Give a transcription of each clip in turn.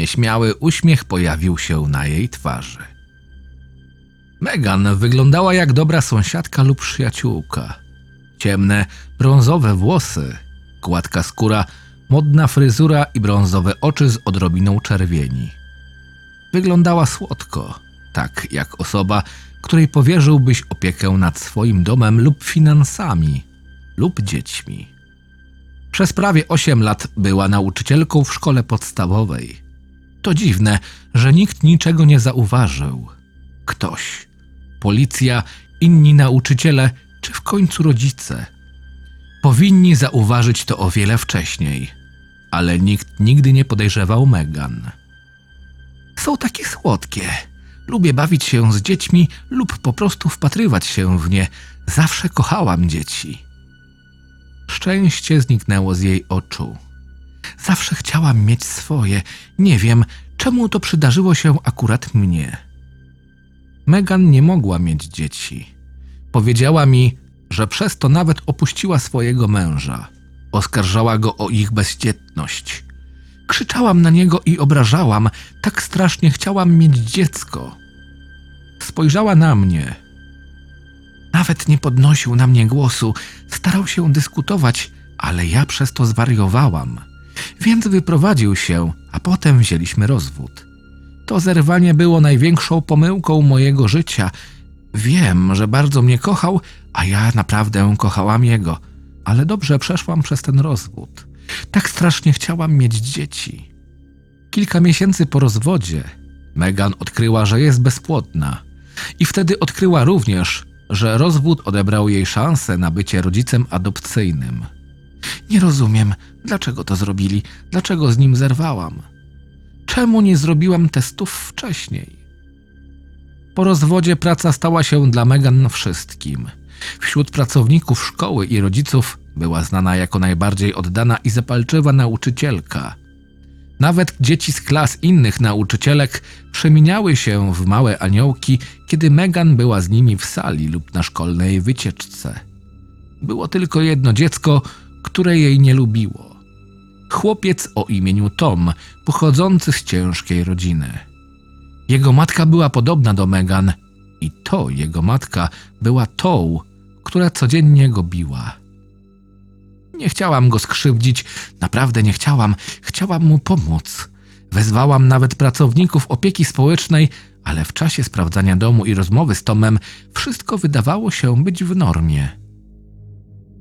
Nieśmiały uśmiech pojawił się na jej twarzy. Megan wyglądała jak dobra sąsiadka lub przyjaciółka. Ciemne, brązowe włosy, gładka skóra, modna fryzura i brązowe oczy z odrobiną czerwieni. Wyglądała słodko, tak jak osoba, której powierzyłbyś opiekę nad swoim domem lub finansami, lub dziećmi. Przez prawie 8 lat była nauczycielką w szkole podstawowej. To dziwne, że nikt niczego nie zauważył. Ktoś, policja, inni nauczyciele, czy w końcu rodzice. Powinni zauważyć to o wiele wcześniej, ale nikt nigdy nie podejrzewał Megan. Są takie słodkie. Lubię bawić się z dziećmi lub po prostu wpatrywać się w nie. Zawsze kochałam dzieci. Szczęście zniknęło z jej oczu. Zawsze chciałam mieć swoje. Nie wiem, czemu to przydarzyło się akurat mnie. Megan nie mogła mieć dzieci. Powiedziała mi, że przez to nawet opuściła swojego męża. Oskarżała go o ich bezdzietność. Krzyczałam na niego i obrażałam, tak strasznie chciałam mieć dziecko. Spojrzała na mnie. Nawet nie podnosił na mnie głosu, starał się dyskutować, ale ja przez to zwariowałam. Więc wyprowadził się, a potem wzięliśmy rozwód. To zerwanie było największą pomyłką mojego życia. Wiem, że bardzo mnie kochał, a ja naprawdę kochałam jego, ale dobrze przeszłam przez ten rozwód. Tak strasznie chciałam mieć dzieci. Kilka miesięcy po rozwodzie Megan odkryła, że jest bezpłodna. I wtedy odkryła również, że rozwód odebrał jej szansę na bycie rodzicem adopcyjnym. Nie rozumiem, dlaczego to zrobili, dlaczego z nim zerwałam. Czemu nie zrobiłam testów wcześniej? Po rozwodzie praca stała się dla Megan wszystkim. Wśród pracowników szkoły i rodziców była znana jako najbardziej oddana i zapalczywa nauczycielka. Nawet dzieci z klas innych nauczycielek przemieniały się w małe aniołki, kiedy Megan była z nimi w sali lub na szkolnej wycieczce. Było tylko jedno dziecko, które jej nie lubiło. Chłopiec o imieniu Tom, pochodzący z ciężkiej rodziny. Jego matka była podobna do Megan i to jego matka była tą, która codziennie go biła. Nie chciałam go skrzywdzić, naprawdę nie chciałam, chciałam mu pomóc. Wezwałam nawet pracowników opieki społecznej, ale w czasie sprawdzania domu i rozmowy z Tomem wszystko wydawało się być w normie.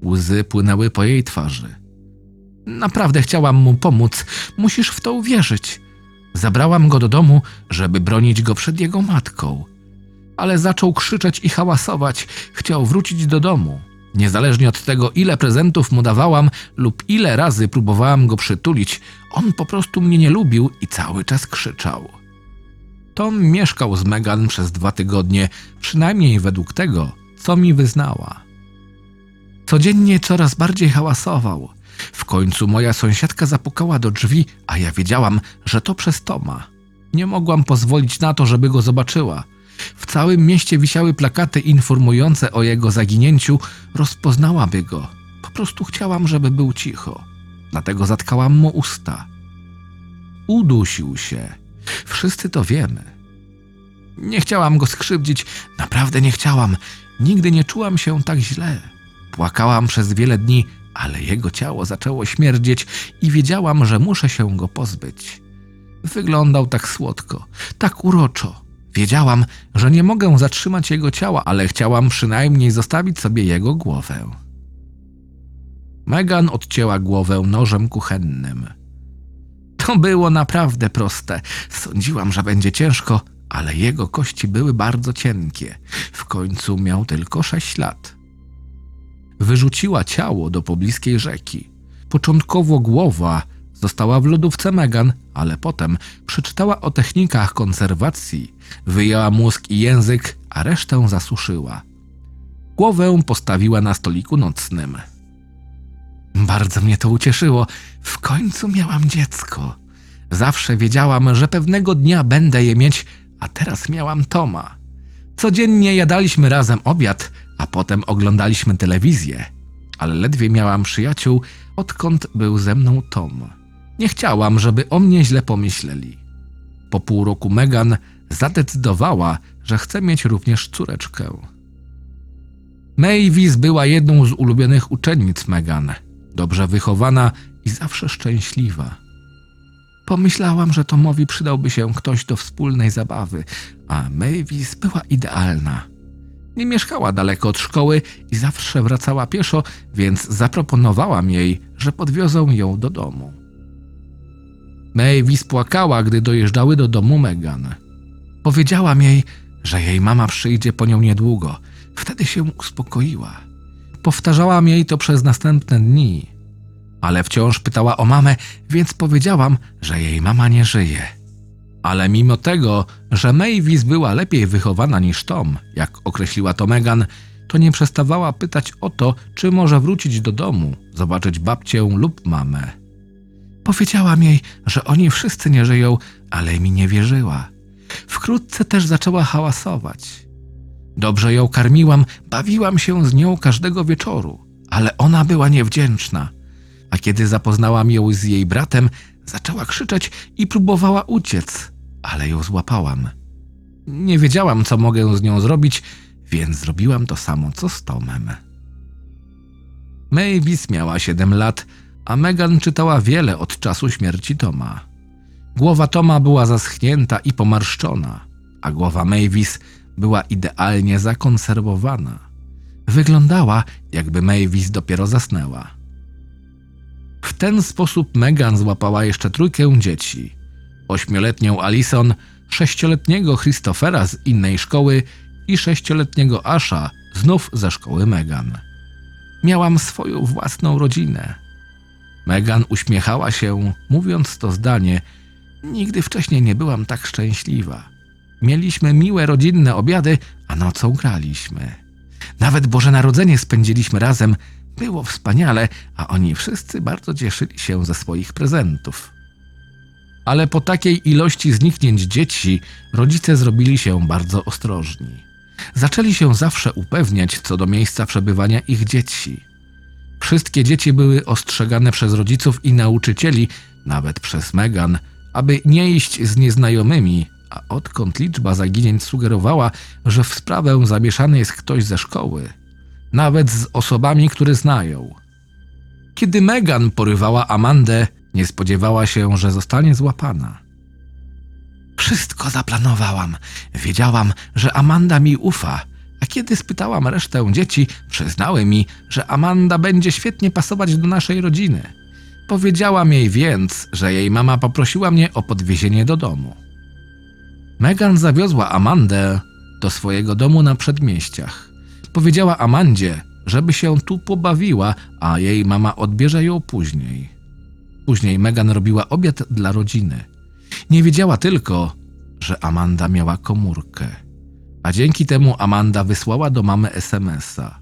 Łzy płynęły po jej twarzy. Naprawdę chciałam mu pomóc, musisz w to uwierzyć. Zabrałam go do domu, żeby bronić go przed jego matką. Ale zaczął krzyczeć i hałasować, chciał wrócić do domu. Niezależnie od tego, ile prezentów mu dawałam lub ile razy próbowałam go przytulić, on po prostu mnie nie lubił i cały czas krzyczał. Tom mieszkał z Megan przez dwa tygodnie, przynajmniej według tego, co mi wyznała. Codziennie coraz bardziej hałasował. W końcu moja sąsiadka zapukała do drzwi, a ja wiedziałam, że to przez Toma. Nie mogłam pozwolić na to, żeby go zobaczyła. W całym mieście wisiały plakaty informujące o jego zaginięciu, rozpoznałaby go. Po prostu chciałam, żeby był cicho. Dlatego zatkałam mu usta. Udusił się. Wszyscy to wiemy. Nie chciałam go skrzywdzić, naprawdę nie chciałam. Nigdy nie czułam się tak źle. Płakałam przez wiele dni, ale jego ciało zaczęło śmierdzieć i wiedziałam, że muszę się go pozbyć. Wyglądał tak słodko, tak uroczo. Wiedziałam, że nie mogę zatrzymać jego ciała, ale chciałam przynajmniej zostawić sobie jego głowę. Megan odcięła głowę nożem kuchennym. To było naprawdę proste. Sądziłam, że będzie ciężko, ale jego kości były bardzo cienkie. W końcu miał tylko sześć lat. Wyrzuciła ciało do pobliskiej rzeki. Początkowo głowa została w lodówce Megan, ale potem przeczytała o technikach konserwacji, wyjęła mózg i język, a resztę zasuszyła. Głowę postawiła na stoliku nocnym. Bardzo mnie to ucieszyło. W końcu miałam dziecko. Zawsze wiedziałam, że pewnego dnia będę je mieć, a teraz miałam Toma. Codziennie jadaliśmy razem obiad, a potem oglądaliśmy telewizję. Ale ledwie miałam przyjaciół, odkąd był ze mną Tom. Nie chciałam, żeby o mnie źle pomyśleli. Po pół roku Megan zadecydowała, że chce mieć również córeczkę. Mavis była jedną z ulubionych uczennic Megan, dobrze wychowana i zawsze szczęśliwa. Pomyślałam, że Tomowi przydałby się ktoś do wspólnej zabawy, a Mavis była idealna. Nie mieszkała daleko od szkoły i zawsze wracała pieszo, więc zaproponowałam jej, że podwiozą ją do domu. Mavis płakała, gdy dojeżdżały do domu Megan. Powiedziałam jej, że jej mama przyjdzie po nią niedługo. Wtedy się uspokoiła. Powtarzałam jej to przez następne dni, ale wciąż pytała o mamę, więc powiedziałam, że jej mama nie żyje. Ale mimo tego, że Mavis była lepiej wychowana niż Tom, jak określiła to Megan, to nie przestawała pytać o to, czy może wrócić do domu, zobaczyć babcię lub mamę. Powiedziałam jej, że oni wszyscy nie żyją, ale mi nie wierzyła. Wkrótce też zaczęła hałasować. Dobrze ją karmiłam, bawiłam się z nią każdego wieczoru, ale ona była niewdzięczna. A kiedy zapoznałam ją z jej bratem, zaczęła krzyczeć i próbowała uciec, ale ją złapałam. Nie wiedziałam, co mogę z nią zrobić, więc zrobiłam to samo, co z Tomem. Mavis miała 7 lat, a Megan czytała wiele od czasu śmierci Toma. Głowa Toma była zaschnięta i pomarszczona, a głowa Mavis była idealnie zakonserwowana. Wyglądała, jakby Mavis dopiero zasnęła. W ten sposób Megan złapała jeszcze trójkę dzieci. Ośmioletnią Alison, sześcioletniego Christophera z innej szkoły i sześcioletniego Asha znów ze szkoły Megan. Miałam swoją własną rodzinę. Megan uśmiechała się, mówiąc to zdanie. Nigdy wcześniej nie byłam tak szczęśliwa. Mieliśmy miłe rodzinne obiady, a nocą graliśmy. Nawet Boże Narodzenie spędziliśmy razem. Było wspaniale, a oni wszyscy bardzo cieszyli się ze swoich prezentów. Ale po takiej ilości zniknięć dzieci, rodzice zrobili się bardzo ostrożni. Zaczęli się zawsze upewniać co do miejsca przebywania ich dzieci. Wszystkie dzieci były ostrzegane przez rodziców i nauczycieli, nawet przez Megan, aby nie iść z nieznajomymi, a odkąd liczba zaginięć sugerowała, że w sprawę zamieszany jest ktoś ze szkoły, nawet z osobami, które znają. Kiedy Megan porywała Amandę, nie spodziewała się, że zostanie złapana. Wszystko zaplanowałam. Wiedziałam, że Amanda mi ufa, a kiedy spytałam resztę dzieci, przyznały mi, że Amanda będzie świetnie pasować do naszej rodziny. Powiedziałam jej więc, że jej mama poprosiła mnie o podwiezienie do domu. Megan zawiozła Amandę do swojego domu na przedmieściach. Powiedziała Amandzie, żeby się tu pobawiła, a jej mama odbierze ją później. Później Megan robiła obiad dla rodziny. Nie wiedziała tylko, że Amanda miała komórkę. A dzięki temu Amanda wysłała do mamy SMS-a.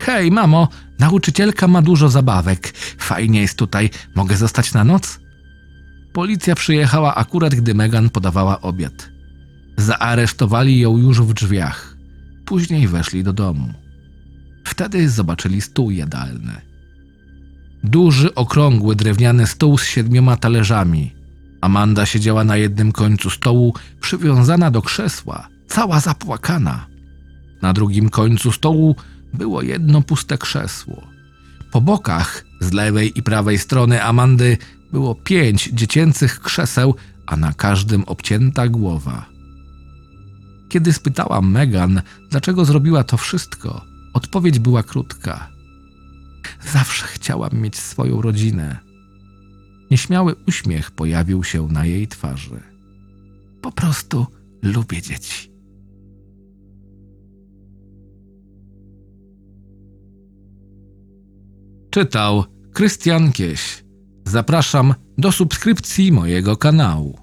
Hej, mamo, nauczycielka ma dużo zabawek. Fajnie jest tutaj. Mogę zostać na noc? Policja przyjechała akurat, gdy Megan podawała obiad. Zaaresztowali ją już w drzwiach. Później weszli do domu. Wtedy zobaczyli stół jadalny. Duży, okrągły, drewniany stół z siedmioma talerzami. Amanda siedziała na jednym końcu stołu, przywiązana do krzesła, cała zapłakana. Na drugim końcu stołu było jedno puste krzesło. Po bokach, z lewej i prawej strony Amandy, było pięć dziecięcych krzeseł, a na każdym obcięta głowa. Kiedy spytałam Megan, dlaczego zrobiła to wszystko, odpowiedź była krótka. Zawsze chciałam mieć swoją rodzinę. Nieśmiały uśmiech pojawił się na jej twarzy. Po prostu lubię dzieci. Czytał Krystian Kieś. Zapraszam do subskrypcji mojego kanału.